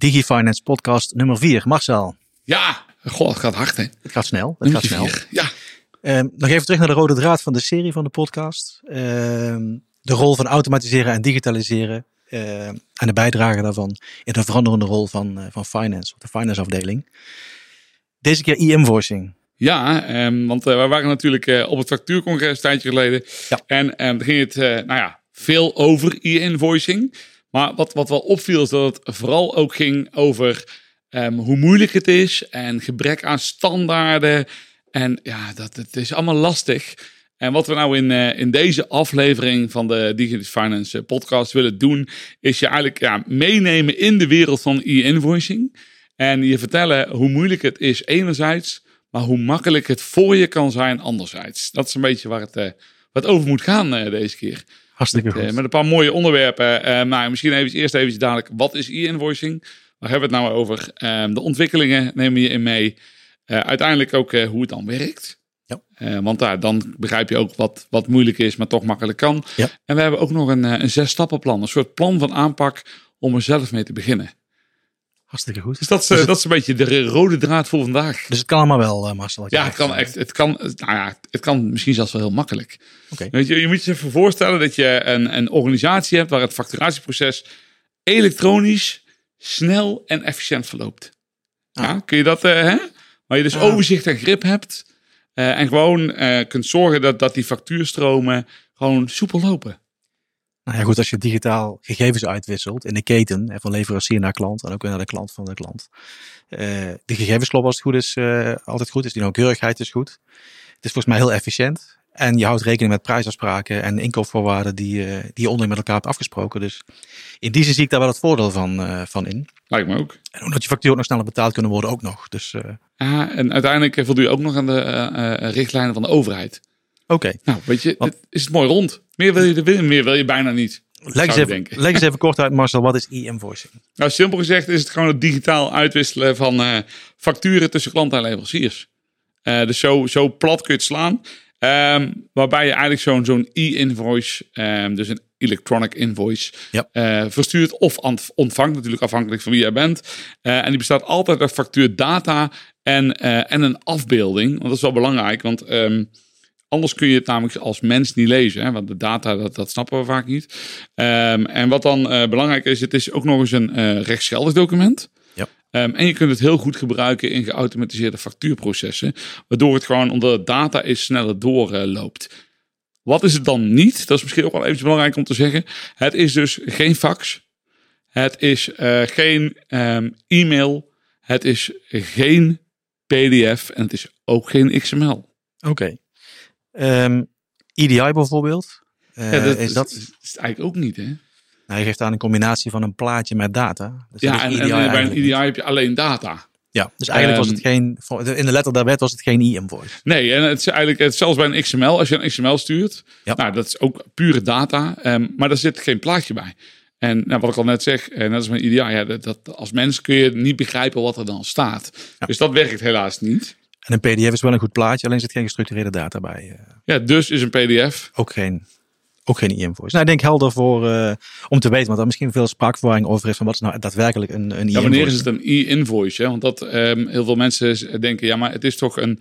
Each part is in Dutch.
DigiFinance podcast nummer 4. Marcel. Ja, god, het gaat hard hè. Het gaat snel. Het gaat snel. Ja. Ehm, nog even terug naar de rode draad van de serie van de podcast. Ehm, de rol van automatiseren en digitaliseren. Uh, en de bijdrage daarvan in de veranderende rol van, uh, van finance, of de finance afdeling. Deze keer e-invoicing. Ja, um, want uh, we waren natuurlijk op het factuurcongres een tijdje geleden. Ja. En daar ging het nou ja, veel over e-invoicing. Maar wat, wat wel opviel is dat het vooral ook ging over um, hoe moeilijk het is en gebrek aan standaarden. En ja, dat, het is allemaal lastig. En wat we nou in, uh, in deze aflevering van de Digital Finance podcast willen doen, is je eigenlijk ja, meenemen in de wereld van e-invoicing. En je vertellen hoe moeilijk het is enerzijds, maar hoe makkelijk het voor je kan zijn anderzijds. Dat is een beetje waar het, uh, wat over moet gaan deze keer. Hartstikke met, goed. met een paar mooie onderwerpen. maar misschien even, eerst even dadelijk, wat is e-invoicing? Waar hebben we het nou over? Ehm, de ontwikkelingen nemen je in mee. uiteindelijk ook hoe het dan werkt. Ja. Want daar, dan begrijp je ook wat, wat moeilijk is, maar toch makkelijk kan. Ja. En we hebben ook nog een, een zes-stappenplan. Een soort plan van aanpak om er zelf mee te beginnen. Hartstikke goed. Dus dat is, dus het, dat is een beetje de rode draad voor vandaag. Dus het kan allemaal wel, uh, Marcel. Ja, het kan echt. Het kan, nou ja, het kan misschien zelfs wel heel makkelijk. Okay. Weet je, je moet je even voorstellen dat je een, een organisatie hebt waar het facturatieproces elektronisch, snel en efficiënt verloopt. Ah. Ja, kun je dat, uh, hè? Waar je dus ah. overzicht en grip hebt. Uh, en gewoon kunt zorgen dat, dat die factuurstromen gewoon soepel lopen. Nou ja, goed, als je digitaal gegevens uitwisselt in de keten, van leverancier naar klant en ook weer naar de klant van de klant. Uh, de gegevens kloppen als het goed is, altijd goed is. Die nauwkeurigheid is goed. Het is volgens mij heel efficiënt. En je houdt rekening met prijsafspraken en inkoopvoorwaarden die, die je onderling met elkaar hebt afgesproken. Dus in die zin zie ik daar wel het voordeel van, uh, van in. Lijkt me ook. En omdat je facturen nog sneller betaald kunnen worden ook nog. Dus, uh... ja, en uiteindelijk voldoe je ook nog aan de richtlijnen van de overheid. Oké. Okay. Nou, weet je, Want... is het mooi rond. Meer wil je, meer wil je bijna niet. Leg eens, even, leg eens even kort uit, Marcel, wat is e-invoicing? Nou, simpel gezegd is het gewoon het digitaal uitwisselen van facturen tussen klanten en leveranciers. dus zo, zo plat kun je het slaan. Um, waarbij je eigenlijk zo'n zo'n e-invoice, um, dus een electronic invoice, ja. uh, verstuurt of ontvangt, natuurlijk afhankelijk van wie jij bent. Uh, en die bestaat altijd uit factuurdata en, uh, en een afbeelding. Want dat is wel belangrijk, want um, anders kun je het namelijk als mens niet lezen. Hè? Want de data, dat, dat snappen we vaak niet. en wat dan belangrijk is, het is ook nog eens een rechtsgeldig document. Um, en je kunt het heel goed gebruiken in geautomatiseerde factuurprocessen, waardoor het gewoon, omdat de data is, sneller doorloopt. Wat is het dan niet? Dat is misschien ook wel even belangrijk om te zeggen. Het is dus geen fax. Het is uh, geen um, e-mail. Het is geen PDF. En het is ook geen XML. Oké. Okay. Um, EDI bijvoorbeeld. Uh, ja, dat is, is, dat... is, is eigenlijk ook niet, hè? Nou, je geeft aan een combinatie van een plaatje met data. Dus ja, en, en bij een EDI heb je alleen data. Ja, dus eigenlijk um, was het geen, in de letter wet was het geen e-invoice. Nee, en het is eigenlijk het, zelfs bij een XML, als je een XML stuurt, ja. nou, dat is ook pure data, um, maar daar zit geen plaatje bij. En nou, wat ik al net zeg, net als met EDI, ja, dat, dat, als mens kun je niet begrijpen wat er dan staat. Ja. Dus dat werkt helaas niet. En een PDF is wel een goed plaatje, alleen zit geen gestructureerde data bij. Uh, ja, dus is een PDF. Ook geen ook geen e-invoice. Nou, ik denk helder voor uh, om te weten, want er misschien veel spraakverwarring over is van wat is nou daadwerkelijk een, een e-invoice. Ja, wanneer is het een e-invoice? Want dat um, heel veel mensen denken, ja, maar het is toch een,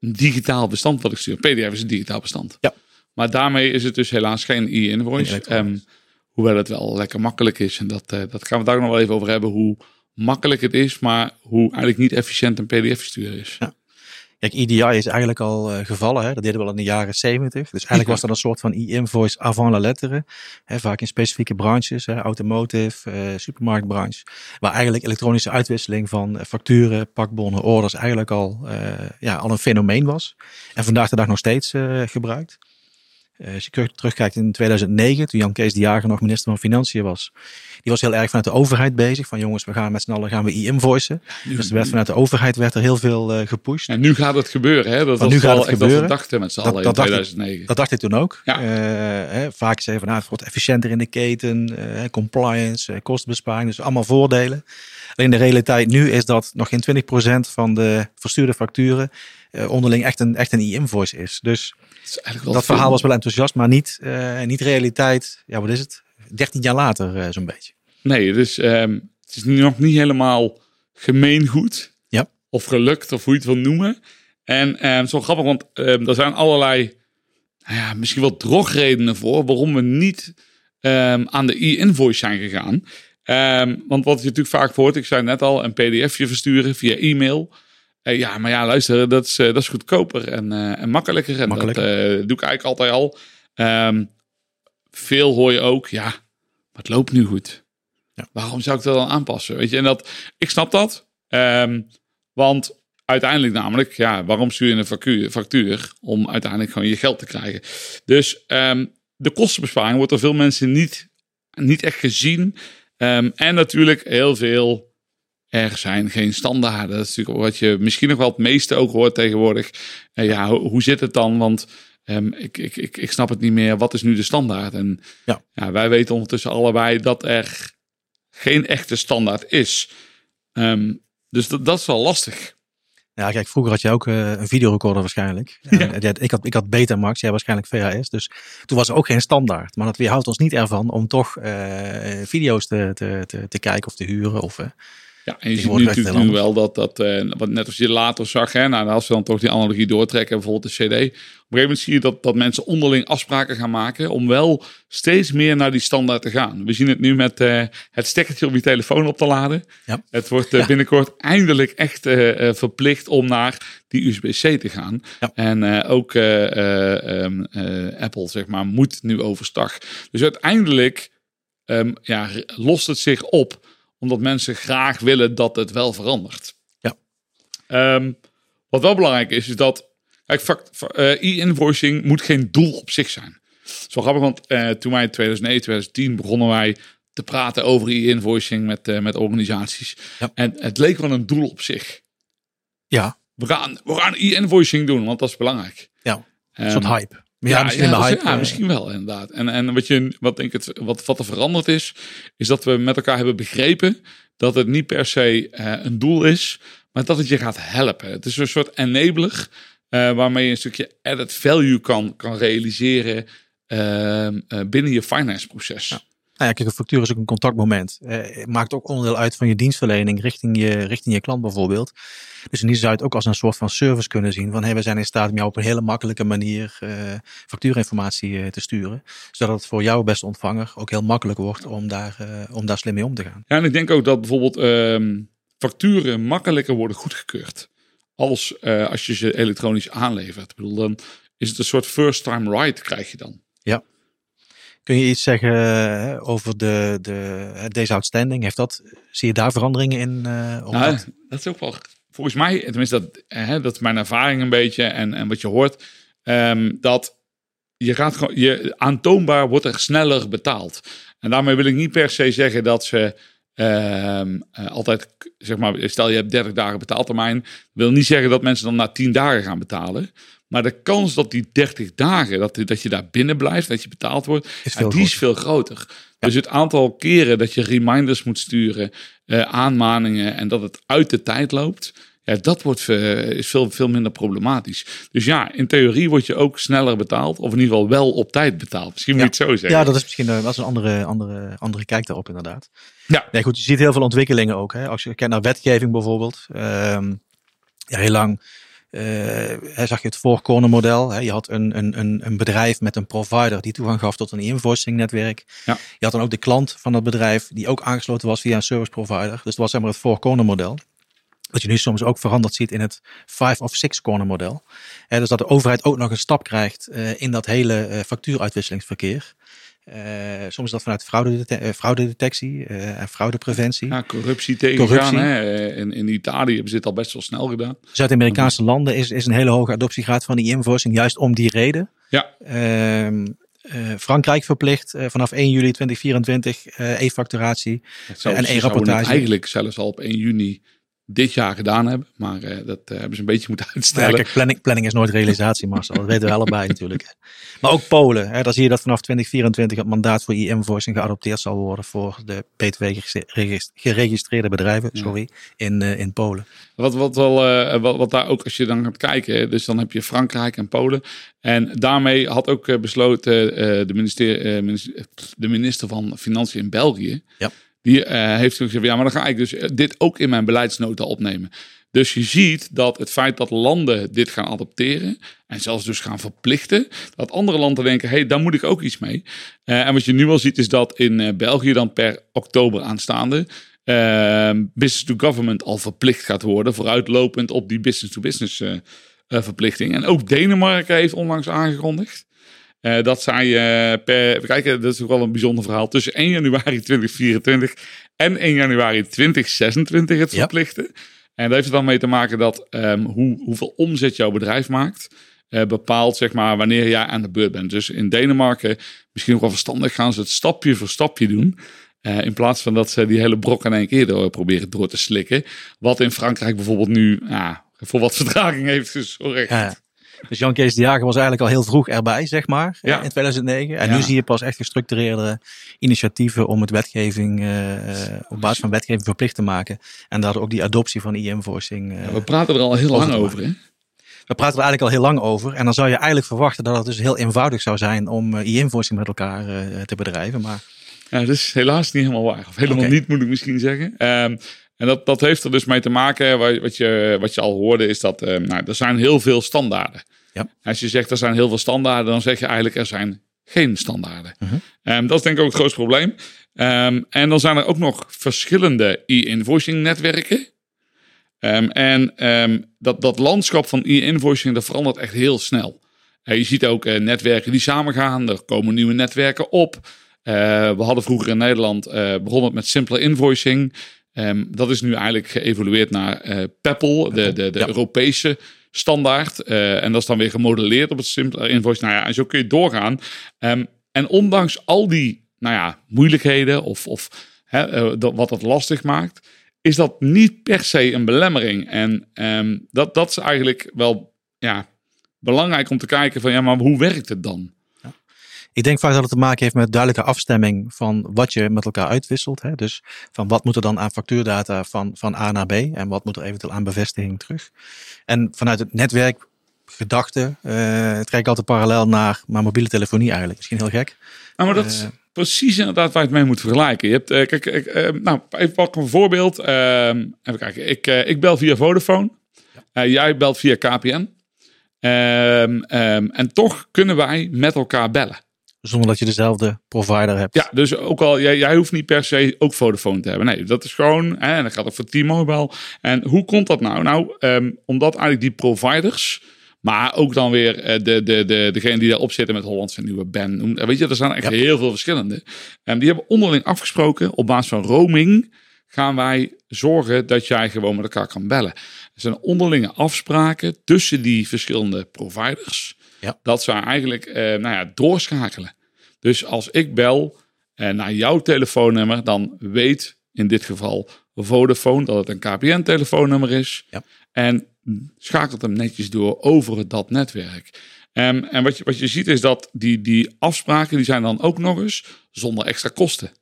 een digitaal bestand wat ik stuur. PDF is een digitaal bestand. Ja. Maar daarmee is het dus helaas geen e-invoice. Um, hoewel het wel lekker makkelijk is. En dat, uh, dat gaan we daar nog wel even over hebben. Hoe makkelijk het is, maar hoe eigenlijk niet efficiënt een PDF sturen is. Ja. Kijk, EDI is eigenlijk al uh, gevallen. Hè? Dat deden we al in de jaren 70. Dus eigenlijk was dat een soort van e-invoice avant la lettre. Hè? Vaak in specifieke branches, hè? automotive, uh, supermarktbranche. Waar eigenlijk elektronische uitwisseling van facturen, pakbonnen, orders eigenlijk al, uh, ja, al een fenomeen was. En vandaag de dag nog steeds gebruikt. Uh, als je terugkijkt in 2009, toen Jan Kees de Jager nog minister van Financiën was. Die was heel erg vanuit de overheid bezig. Van jongens, we gaan met z'n allen gaan we e-invoicen. Dus er werd vanuit de overheid werd er heel veel uh, gepusht. En nu gaat het gebeuren. Hè? Dat was nu gaat het gebeuren. Dat dachten met z'n allen in 2009. Ik, dat dacht ik toen ook. Ja. Uh, hè, vaak zei van nou, het wordt efficiënter in de keten. compliance, kostenbesparing. Dus allemaal voordelen. Alleen de realiteit nu is dat nog geen 20% van de verstuurde facturen onderling echt een, echt een e-invoice is. Dus dat, dat verhaal was wel enthousiast, maar niet, uh, niet realiteit. Ja, wat is het? 13 jaar later uh, zo'n beetje. Nee, dus um, het is nog niet helemaal gemeengoed. Ja. Of gelukt, of hoe je het wil noemen. En ehm, zo grappig, want ehm, er zijn allerlei, nou ja, misschien wel drogredenen voor waarom we niet ehm, aan de e-invoice zijn gegaan. Ehm, want wat je natuurlijk vaak hoort, ik zei net al, een pdfje versturen via e-mail. Eh, ja, maar ja, luister, dat is, eh, dat is goedkoper en, eh, en makkelijker. En dat doe ik eigenlijk altijd al. Ehm, veel hoor je ook, ja, maar het loopt nu goed. Ja. Waarom zou ik dat dan aanpassen? Weet je, en dat, ik snap dat. Ehm, want uiteindelijk namelijk, ja, waarom stuur je een factuur, factuur? Om uiteindelijk gewoon je geld te krijgen. Dus de kostenbesparing wordt door veel mensen niet, niet echt gezien. Ehm, en natuurlijk heel veel, er zijn geen standaarden. Dat is natuurlijk wat je misschien nog wel het meeste ook hoort tegenwoordig. Eh, ja, ho- hoe zit het dan? Want ehm, ik, ik, ik, ik snap het niet meer. Wat is nu de standaard? En Ja. wij weten ondertussen allebei dat er geen echte standaard is. Ehm, dus dat, dat is wel lastig. Ja, kijk, vroeger had je ook eh, een videorecorder waarschijnlijk. En, eh, ja, ik, had, ik had Betamax, jij waarschijnlijk VHS. Dus toen was er ook geen standaard. Maar dat weerhoudt ons niet ervan om toch eh, video's te, te, te, te kijken of te huren. Of, Ja, en je ziet nu natuurlijk nu wel dat, dat eh, wat net als je later zag, hè, nou, als we dan toch die analogie doortrekken, bijvoorbeeld de CD. Op een gegeven moment zie je dat, dat mensen onderling afspraken gaan maken om wel steeds meer naar die standaard te gaan. We zien het nu met eh, het stekkertje om je telefoon op te laden. Ja. Het wordt eh, Ja. binnenkort eindelijk echt verplicht om naar die USB-C te gaan. Ja. En ook eh, eh, ehm, eh, Apple, zeg maar, moet nu overstag. Dus uiteindelijk ehm, ja, lost het zich op omdat mensen graag willen dat het wel verandert. Ja. Ehm, wat wel belangrijk is, is dat kijk, eh, e-invoicing moet geen doel op zich zijn. Zo grappig, want eh, toen wij in 2009, 2010 begonnen wij te praten over e-invoicing met, eh, met organisaties. Ja. En het leek wel een doel op zich. ja, We gaan, we gaan e-invoicing doen, want dat is belangrijk. ja, een Ehm, soort hype. Ja, misschien ja, hype. ja, wel, inderdaad. En, en wat, je, wat, denk ik het, wat, wat er veranderd is, is dat we met elkaar hebben begrepen dat het niet per se eh, een doel is, maar dat het je gaat helpen. Het is een soort enabler eh, waarmee je een stukje added value kan, kan realiseren ehm, eh, binnen je finance proces. Nou ja, kijk, een factuur is ook een contactmoment. Eh, maakt ook onderdeel uit van je dienstverlening richting je, richting je klant bijvoorbeeld. Dus in die zou je het ook als een soort van service kunnen zien. Van hey, we zijn in staat om jou op een hele makkelijke manier eh, factuurinformatie eh, te sturen. Zodat het voor jouw beste ontvanger ook heel makkelijk wordt om daar, eh, om daar slim mee om te gaan. Ja, en ik denk ook dat bijvoorbeeld ehm, facturen makkelijker worden goedgekeurd. Als, eh, als je ze elektronisch aanlevert. Ik bedoel, dan is het een soort first time right krijg je dan. Kun je iets zeggen eh, over de, de, eh, deze outstanding? Heeft dat, zie je daar veranderingen in? op Nou, dat? dat is ook wel, volgens mij, tenminste dat, hè, dat is mijn ervaring een beetje en, en wat je hoort, ehm, dat je gaat gewoon, je, aantoonbaar wordt er sneller betaald. En daarmee wil ik niet per se zeggen dat ze ehm, eh, altijd, zeg maar, stel je hebt 30 dagen betaaltermijn, wil niet zeggen dat mensen dan na 10 dagen gaan betalen. Maar de kans dat die 30 dagen, dat, dat je daar binnen blijft, dat je betaald wordt, Is die is veel groter. Dus het aantal keren dat je reminders moet sturen, eh, aanmaningen en dat het uit de tijd loopt, ja, dat wordt, is veel, veel minder problematisch. Dus ja, in theorie word je ook sneller betaald, of in ieder geval wel op tijd betaald. Misschien moet je het zo zeggen. Ja, dat is misschien eh, een andere, andere, andere kijk daarop inderdaad. Ja. Nee, goed, je ziet heel veel ontwikkelingen ook. Hè. Als je kijkt naar wetgeving bijvoorbeeld. ehm, ja, heel lang eh, hè, zag je het four corner model. Hè. Je had een, een, een, bedrijf met een provider die toegang gaf tot een e-invoicing netwerk. Ja. Je had dan ook de klant van dat bedrijf die ook aangesloten was via een service provider. Dus dat was zeg maar het four corner model. Wat je nu soms ook veranderd ziet in het five of six corner model. Dus dat de overheid ook nog een stap krijgt eh, in dat hele eh, factuuruitwisselingsverkeer. Eh, soms is dat vanuit fraudedete- eh, fraudedetectie eh, en fraudepreventie. Ja, corruptie tegengaan. In, in Italië hebben ze dit al best wel snel gedaan. Zuid-Amerikaanse landen is, is een hele hoge adoptiegraad van die invoicing, juist om die reden. Ja, Ehm, eh, Frankrijk verplicht vanaf 1 juli 2024 eh, e-facturatie. En e-rapportage. eigenlijk zelfs al op 1 juni dit jaar gedaan hebben. Maar eh, dat eh, hebben ze een beetje moeten Ja, uitstellen. kijk, planning, planning is nooit realisatie, Marcel. Dat weten we allebei natuurlijk. Maar ook Polen. Hè, daar zie je dat vanaf 2024 het mandaat voor e-invoicing geadopteerd zal worden voor de btw geregis- geregistreerde bedrijven sorry, in, eh, in Polen. Wat, wat, wel, wat, wat daar ook, als je dan gaat kijken, dus dan heb je Frankrijk en Polen. En daarmee had ook besloten de, minister, minister, de minister van Financiën in België, Ja. Die uh, heeft gezegd, ja, maar dan ga ik dus dit ook in mijn beleidsnota opnemen. Dus je ziet dat het feit dat landen dit gaan adopteren en zelfs dus gaan verplichten, dat andere landen denken, hé, hey, daar moet ik ook iets mee. Uh, en wat je nu al ziet is dat in België dan per oktober aanstaande business to government al verplicht gaat worden, vooruitlopend op die business to business verplichting. En ook Denemarken heeft onlangs aangekondigd uh, dat zij uh, per, kijken, dat is ook wel een bijzonder verhaal, tussen 1 januari 2024 en 1 januari 2026 het verplichten. En dat heeft er dan mee te maken dat um, hoe, hoeveel omzet jouw bedrijf maakt, uh, bepaalt zeg maar wanneer jij aan de beurt bent. Dus in Denemarken, misschien nog wel verstandig, gaan ze het stapje voor stapje doen. in plaats van dat ze die hele brok in één keer door proberen door te slikken. Wat in Frankrijk bijvoorbeeld nu ja, voor wat vertraging heeft gezorgd. Ja. Dus Jan Kees de Jager was eigenlijk al heel vroeg erbij, zeg maar, in 2009. En nu zie je pas echt gestructureerde initiatieven om het wetgeving, uh, op basis van wetgeving verplicht te maken. En daardoor ook die adoptie van e-invoicing. Uh, we praten er al heel lang over, hè? We praten er eigenlijk al heel lang over. En dan zou je eigenlijk verwachten dat het dus heel eenvoudig zou zijn om e-invoicing met elkaar te bedrijven. Maar... Ja, dat is helaas niet helemaal waar. Of helemaal niet, moet ik misschien zeggen. Um, en dat, dat heeft er dus mee te maken, wat je, wat je al hoorde, is dat uh, nou, er zijn heel veel standaarden. Ja. Als je zegt er zijn heel veel standaarden, dan zeg je eigenlijk er zijn geen standaarden. Uh -huh. um, dat is denk ik ook het grootste probleem. Um, en dan zijn er ook nog verschillende e-invoicing netwerken. Um, en dat, dat landschap van e-invoicing dat verandert echt heel snel. Uh, je ziet ook uh, netwerken die samengaan, er komen nieuwe netwerken op. Uh, we hadden vroeger in Nederland begonnen met simpele invoicing. Um, dat is nu eigenlijk geëvolueerd naar uh, Peppel, de, de, de Europese standaard. Uh, en dat is dan weer gemodelleerd op het simpele invoice. Nou ja, en zo kun je doorgaan. Um, en ondanks al die nou ja, moeilijkheden of, of hè, uh, dat, wat het lastig maakt, is dat niet per se een belemmering. En um, dat, dat is eigenlijk wel ja, belangrijk om te kijken van ja, maar hoe werkt het dan? Ik denk vaak dat het te maken heeft met duidelijke afstemming van wat je met elkaar uitwisselt. Hè? Dus van wat moet er dan aan factuurdata van, van A naar B en wat moet er eventueel aan bevestiging terug. En vanuit het netwerk gedachte uh, trek ik altijd parallel naar, naar mobiele telefonie eigenlijk. Misschien heel gek. Nou, maar dat is uh, precies inderdaad waar je het mee moet vergelijken. Je hebt, uh, kijk, ik, nou, even pak een voorbeeld. Ehm, even kijken. Ik, ik bel via Vodafone. Ja. jij belt via KPN. Um, um, en toch kunnen wij met elkaar bellen. Zonder dat je dezelfde provider hebt. Ja, dus ook al, jij, jij hoeft niet per se ook Vodafone te hebben. Nee, dat is gewoon, en dat gaat ook voor T-Mobile. En hoe komt dat nou? Nou, um, omdat eigenlijk die providers, maar ook dan weer uh, de, de, de, degene die daarop zitten met Hollandse nieuwe Ben. Weet je, er zijn echt heel veel verschillende. En die hebben onderling afgesproken op basis van roaming gaan wij zorgen dat jij gewoon met elkaar kan bellen. Er zijn onderlinge afspraken tussen die verschillende providers. Ja. Dat ze eigenlijk uh, nou ja, doorschakelen. Dus als ik bel uh, naar jouw telefoonnummer, dan weet in dit geval Vodafone dat het een KPN-telefoonnummer is. Ja. En schakelt hem netjes door over dat netwerk. Um, en wat je, wat je ziet is dat die, die afspraken die zijn dan ook nog eens zonder extra kosten.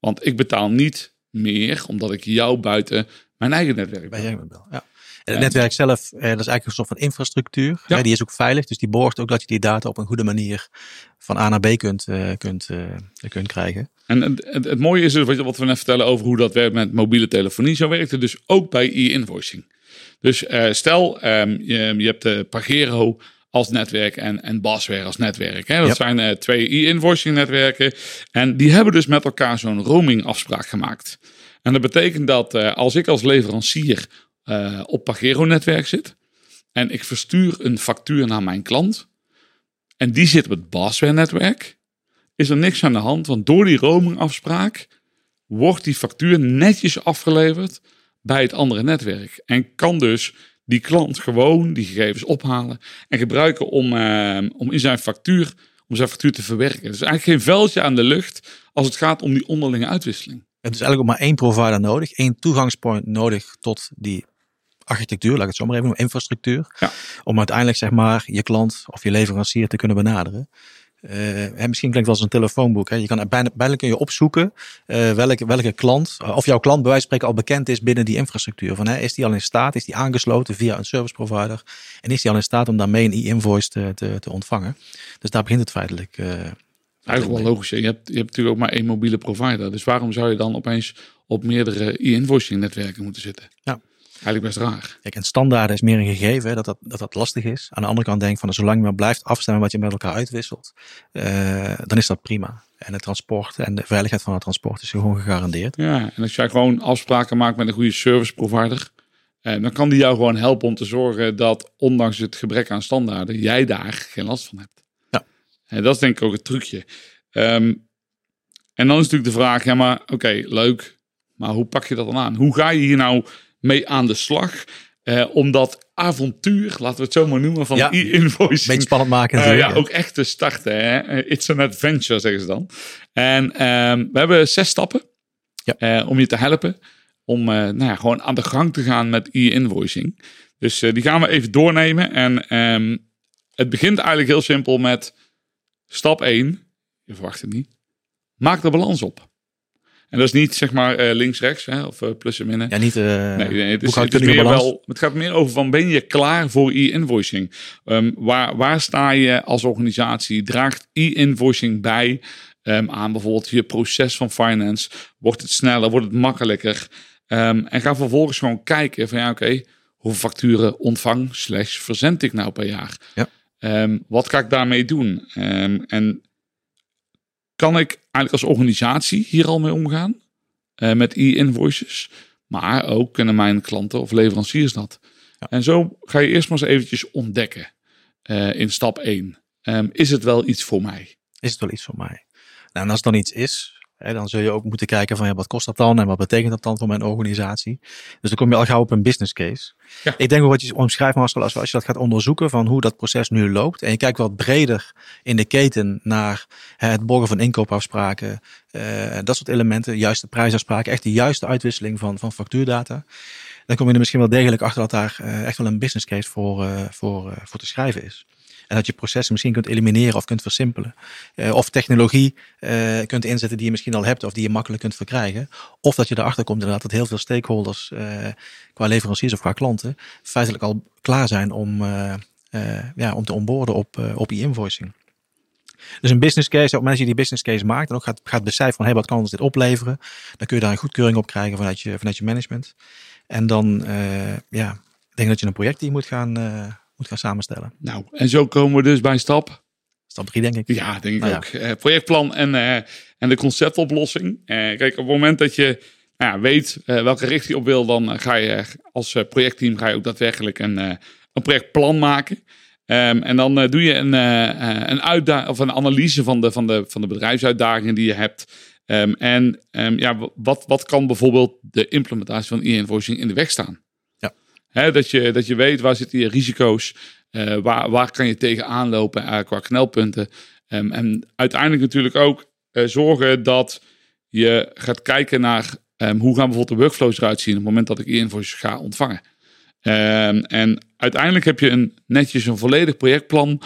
Want ik betaal niet meer omdat ik jou buiten mijn eigen netwerk bel. Ja het netwerk zelf, eh, dat is eigenlijk een soort van infrastructuur. Ja. die is ook veilig, dus die borgt ook dat je die data op een goede manier van A naar B kunt, uh, kunt, uh, kunt krijgen. En het, het, mooie is dus wat we net vertellen over hoe dat werkt met mobiele telefonie. Zo werkt het dus ook bij e-invoicing. Dus uh, stel, um, je, je hebt uh, Pagero als netwerk en, en Basware als netwerk. Hè? Dat yep. zijn uh, twee e-invoicing netwerken. En die hebben dus met elkaar zo'n roaming afspraak gemaakt. En dat betekent dat als ik als leverancier uh, op Pagero-netwerk zit. En ik verstuur een factuur naar mijn klant. En die zit op het Basware-netwerk. Is er niks aan de hand, want door die roamingafspraak wordt die factuur netjes afgeleverd bij het andere netwerk. En kan dus die klant gewoon die gegevens ophalen en gebruiken om, uh, om in zijn factuur, om zijn factuur te verwerken. Dus eigenlijk geen veldje aan de lucht als het gaat om die onderlinge uitwisseling. Het is eigenlijk ook maar één provider nodig, één toegangspoint nodig tot die architectuur, laat ik het zo maar even noemen, infrastructuur. Ja. Om uiteindelijk zeg maar je klant of je leverancier te kunnen benaderen. Uh, misschien klinkt als een telefoonboek. Hè. Je kan bijna, bijna kun je opzoeken uh, welke, welke klant, of jouw klant bij wijze van spreken al bekend is binnen die infrastructuur. Van, hè, is die al in staat, is die aangesloten via een service provider en is die al in staat om daarmee een e-invoice te, te, te, ontvangen. Dus daar begint het feitelijk Eigenlijk wel logisch. Je hebt, je hebt natuurlijk ook maar één mobiele provider. Dus waarom zou je dan opeens op meerdere e-invoicing netwerken moeten zitten? Ja. Eigenlijk best raar. Kijk, en standaard is meer een gegeven, hè, dat, dat, dat dat lastig is. Aan de andere kant denk ik van, zolang je maar blijft afstemmen wat je met elkaar uitwisselt, uh, dan is dat prima. En het transport en de veiligheid van het transport is gewoon gegarandeerd. Ja, en als jij gewoon afspraken maakt met een goede service provider, uh, dan kan die jou gewoon helpen om te zorgen dat, ondanks het gebrek aan standaarden, jij daar geen last van hebt. Ja. En dat is denk ik ook het trucje. Um, en dan is natuurlijk de vraag, ja maar oké, leuk, maar hoe pak je dat dan aan? Hoe ga je hier nou mee aan de slag. Uh, om dat avontuur, laten we het zo maar noemen, van ja, e-invoicing. Beetje spannend maken. Uh, ja, ook echt te starten. Hè? Eh, it's an adventure, zeggen ze dan. En um, we hebben zes stappen ja. uh, om je te helpen. Om nou ja, gewoon aan de gang te gaan met e-invoicing. Dus die gaan we even doornemen. En um, het begint eigenlijk heel simpel met stap 1. Je verwacht het niet. Maak de balans op. En dat is niet zeg maar uh, links-rechts of uh, plus en minnen. Ja, niet. Uh, nee, nee, het, is, het, is meer wel, het gaat meer over van ben je klaar voor e-invoicing? Um, waar, waar sta je als organisatie? Draagt e-invoicing bij um, aan bijvoorbeeld je proces van finance? Wordt het sneller? Wordt het makkelijker? Um, en ga vervolgens gewoon kijken van ja, oké, okay, hoeveel facturen ontvang slash verzend ik nou per jaar? Ja. wat ga ik daarmee doen? en kan ik eigenlijk als organisatie hier al mee omgaan uh, met e-invoices. Maar ook kunnen mijn klanten of leveranciers dat. Ja. En zo ga je eerst maar eens eventjes ontdekken uh, in stap 1. Um, ehm, is het wel iets voor mij? Is het wel iets voor mij? Nou, en als het dan iets is, Dan zul je ook moeten kijken van ja, wat kost dat dan en wat betekent dat dan voor mijn organisatie. Dus dan kom je al gauw op een business case. Ja. Ik denk ook wat je omschrijft Marcel, als, als je dat gaat onderzoeken van hoe dat proces nu loopt. En je kijkt wat breder in de keten naar het borgen van inkoopafspraken. Uh, dat soort elementen, juiste prijsafspraken, echt de juiste uitwisseling van, van factuurdata. Dan kom je er misschien wel degelijk achter dat daar uh, echt wel een business case voor, uh, voor, voor te schrijven is. En dat je processen misschien kunt elimineren of kunt versimpelen. Uh, of technologie uh, kunt inzetten die je misschien al hebt of die je makkelijk kunt verkrijgen. Of dat je erachter komt inderdaad dat heel veel stakeholders uh, qua leveranciers of qua klanten feitelijk al klaar zijn om, ja, om te onboorden op, op e-invoicing. Dus een business case, op het je die business case maakt en ook gaat, gaat van hey, wat kan ons dit opleveren, dan kun je daar een goedkeuring op krijgen vanuit je, vanuit je management. En dan ja, ik denk dat je een projectteam moet gaan, moet gaan samenstellen. Nou, en zo komen we dus bij stap. Stap 3, denk ik. Ja, denk ik nou ook. Ja. Uh, projectplan en, uh, en de conceptoplossing. Uh, kijk, op het moment dat je nou ja, weet welke richting je op wil, dan ga je als projectteam ga je ook daadwerkelijk een, een projectplan maken. Um, en dan doe je een, een, uitdaging of een analyse van de, van, de, van de bedrijfsuitdagingen die je hebt. Um, en um, ja, wat, wat kan bijvoorbeeld de implementatie van e-invoicing in de weg staan? Dat, je, dat je weet waar zitten je risico's, uh, waar, waar kan je tegenaan lopen uh, qua knelpunten. Um, en uiteindelijk natuurlijk ook uh, zorgen dat je gaat kijken naar um, hoe gaan bijvoorbeeld de workflows eruit zien op het moment dat ik e-invoice ga ontvangen. Um, en uiteindelijk heb je een, netjes een volledig projectplan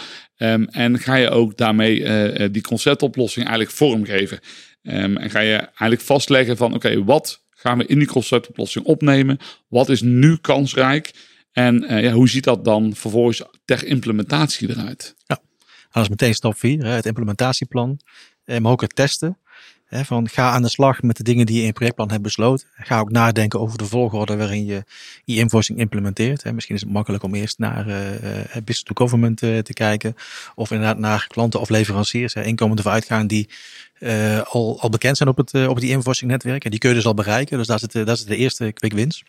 en ga je ook daarmee die conceptoplossing eigenlijk vormgeven. en ga je eigenlijk vastleggen van oké, wat gaan we in die conceptoplossing opnemen? Wat is nu kansrijk? En uh, ja, hoe ziet dat dan vervolgens ter implementatie eruit? Ja, dat is meteen stap 4, het implementatieplan. Eh, maar ook het testen. Van ga aan de slag met de dingen die je in je projectplan hebt besloten. Ga ook nadenken over de volgorde waarin je e-invoicing implementeert. Misschien is het makkelijk om eerst naar uh, business to government uh, te kijken. Of inderdaad naar klanten of leveranciers, hè, inkomen te uitgaan die al, al bekend zijn op het, op die invoicing netwerk. En die kun je dus al bereiken. Dus dat is, het, dat is de eerste quick wins.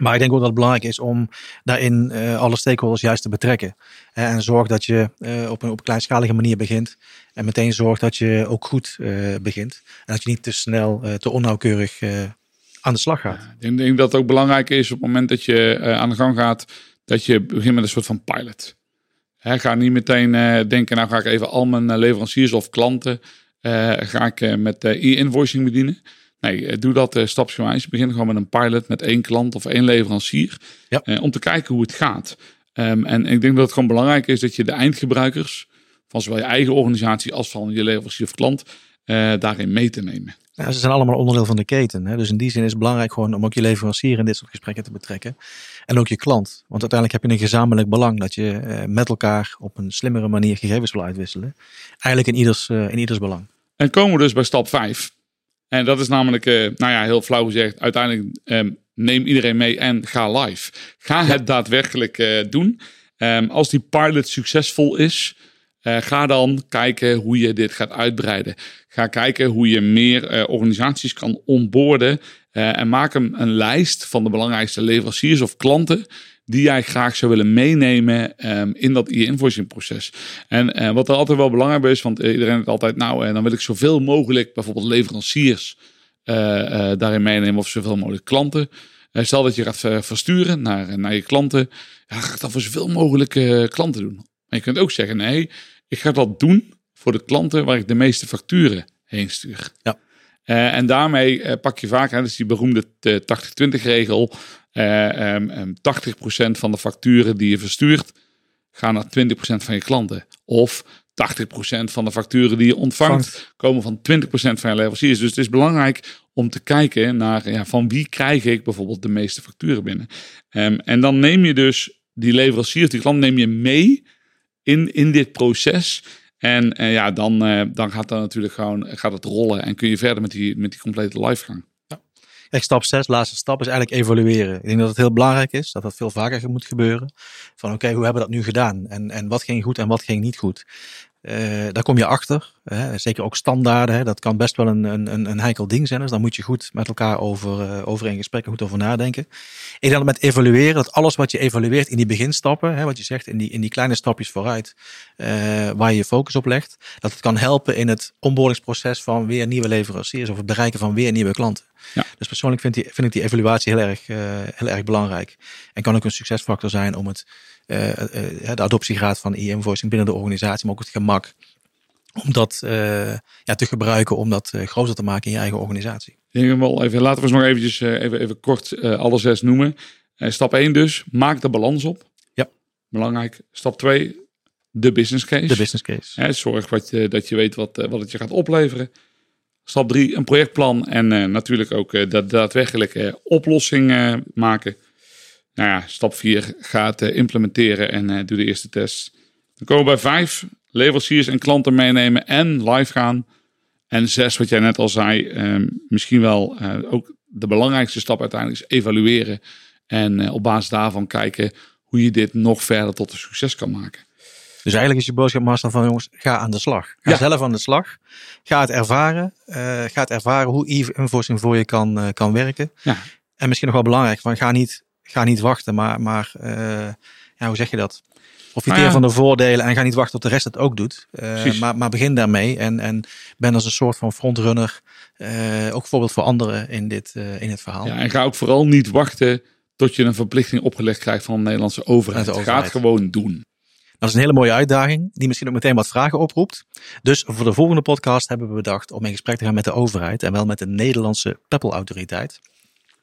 Maar ik denk ook dat het belangrijk is om daarin uh, alle stakeholders juist te betrekken. en zorg dat je uh, op, een, op kleinschalige manier begint. En meteen zorg dat je ook goed uh, begint. En dat je niet te snel, te onnauwkeurig aan de slag gaat. Ik denk dat het ook belangrijk is op het moment dat je aan de gang gaat, dat je begint met een soort van pilot. He, ga niet meteen denken, nou ga ik even al mijn leveranciers of klanten ga ik met e-invoicing bedienen. Nee, eh, doe dat uh, stapsgewijs. Begin gewoon met een pilot met één klant of één leverancier. Ja. Uh, om te kijken hoe het gaat. Um, en ik denk dat het gewoon belangrijk is dat je de eindgebruikers van zowel je eigen organisatie als van je leverancier of klant uh, daarin mee te nemen. Ja, ze zijn allemaal onderdeel van de keten. Hè? Dus in die zin is het belangrijk gewoon om ook je leverancier in dit soort gesprekken te betrekken. En ook je klant. Want uiteindelijk heb je een gezamenlijk belang dat je uh, met elkaar op een slimmere manier gegevens wil uitwisselen. Eigenlijk in ieders, uh, in ieders belang. En komen we dus bij stap 5. En dat is namelijk, nou ja, heel flauw gezegd, uiteindelijk um, neem iedereen mee en ga live. Ga het daadwerkelijk doen. Um, als die pilot succesvol is, uh, ga dan kijken hoe je dit gaat uitbreiden. Ga kijken hoe je meer organisaties kan onboorden. En maak een, een lijst van de belangrijkste leveranciers of klanten die jij graag zou willen meenemen um, in dat e-invoicing proces. En wat er altijd wel belangrijk is, want iedereen heeft altijd, nou, dan wil ik zoveel mogelijk bijvoorbeeld leveranciers daarin meenemen of zoveel mogelijk klanten. stel dat je gaat versturen naar, naar je klanten, ja, ga dan voor zoveel mogelijk klanten doen. Maar je kunt ook zeggen, nee, ik ga dat doen voor de klanten waar ik de meeste facturen heen stuur. Ja. Uh, en daarmee uh, pak je vaak, hè, dus die beroemde 80-20 regel, uh, um, 80% van de facturen die je verstuurt, gaan naar 20% van je klanten. Of 80% van de facturen die je ontvangt, komen van 20% van je leveranciers. Dus het is belangrijk om te kijken naar ja, van wie krijg ik bijvoorbeeld de meeste facturen binnen. Um, en dan neem je dus die leveranciers, die klant neem je mee in, in dit proces. En uh, ja, dan, uh, dan gaat dat natuurlijk gewoon gaat het rollen en kun je verder met die, met die complete livegang. Ja. Echt stap 6, laatste stap, is eigenlijk evalueren. Ik denk dat het heel belangrijk is, dat dat veel vaker moet gebeuren. Van oké, hoe hebben we dat nu gedaan? En, en wat ging goed en wat ging niet goed? Uh, daar kom je achter. Hè? Zeker ook standaarden. Hè? Dat kan best wel een, een, een heikel ding zijn. Dus daar moet je goed met elkaar over, uh, over in gesprek goed over nadenken. Ik denk dat met evalueren, dat alles wat je evalueert in die beginstappen, hè, wat je zegt, in die, in die kleine stapjes vooruit, uh, waar je je focus op legt, dat het kan helpen in het onboardingsproces van weer nieuwe leveranciers of het bereiken van weer nieuwe klanten. Ja. Dus persoonlijk vind, die, vind ik die evaluatie heel erg, heel erg belangrijk. En kan ook een succesfactor zijn om het de adoptiegraad van e-invoicing binnen de organisatie, maar ook het gemak om dat uh, ja, te gebruiken om dat groter te maken in je eigen organisatie. Wel even, laten we eens nog eventjes even, even kort alle zes noemen. stap 1 dus, maak de balans op. Ja. Belangrijk. Stap 2, de business case. De business case. Hè, zorg wat je, dat je weet wat, wat het je gaat opleveren. Stap 3, een projectplan en natuurlijk ook dat daadwerkelijk oplossing maken. Nou ja, stap 4 gaat uh, implementeren en uh, doe de eerste test. Dan komen we bij 5, leveranciers en klanten meenemen en live gaan. En 6, wat jij net al zei, uh, misschien wel eh, ook de belangrijkste stap uiteindelijk is evalueren. En op basis daarvan kijken hoe je dit nog verder tot een succes kan maken. Dus eigenlijk is je boodschap, Marcel, van jongens, ga aan de slag. Ga ja. zelf aan de slag. Ga het ervaren. ga het ervaren hoe e-invoicing voor je kan, kan werken. Ja. En misschien nog wel belangrijk, van ga niet ga niet wachten, maar, maar uh, ja, hoe zeg je dat? Profiteer nou ja. van de voordelen en ga niet wachten tot de rest het ook doet. Uh, maar, maar begin daarmee en, en ben als een soort van frontrunner uh, ook voorbeeld voor anderen in dit, in het verhaal. Ja, en ga ook vooral niet wachten tot je een verplichting opgelegd krijgt van de Nederlandse overheid. De overheid. Ga het gewoon doen. Dat is een hele mooie uitdaging, die misschien ook meteen wat vragen oproept. Dus voor de volgende podcast hebben we bedacht om in gesprek te gaan met de overheid en wel met de Nederlandse Peppel-autoriteit.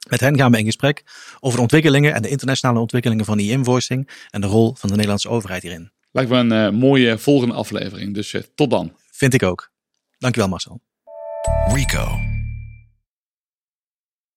Met hen gaan we in gesprek over de ontwikkelingen en de internationale ontwikkelingen van e-invoicing en de rol van de Nederlandse overheid hierin. Lijkt me een uh, mooie volgende aflevering, dus uh, tot dan. Vind ik ook. Dankjewel Marcel. Rico.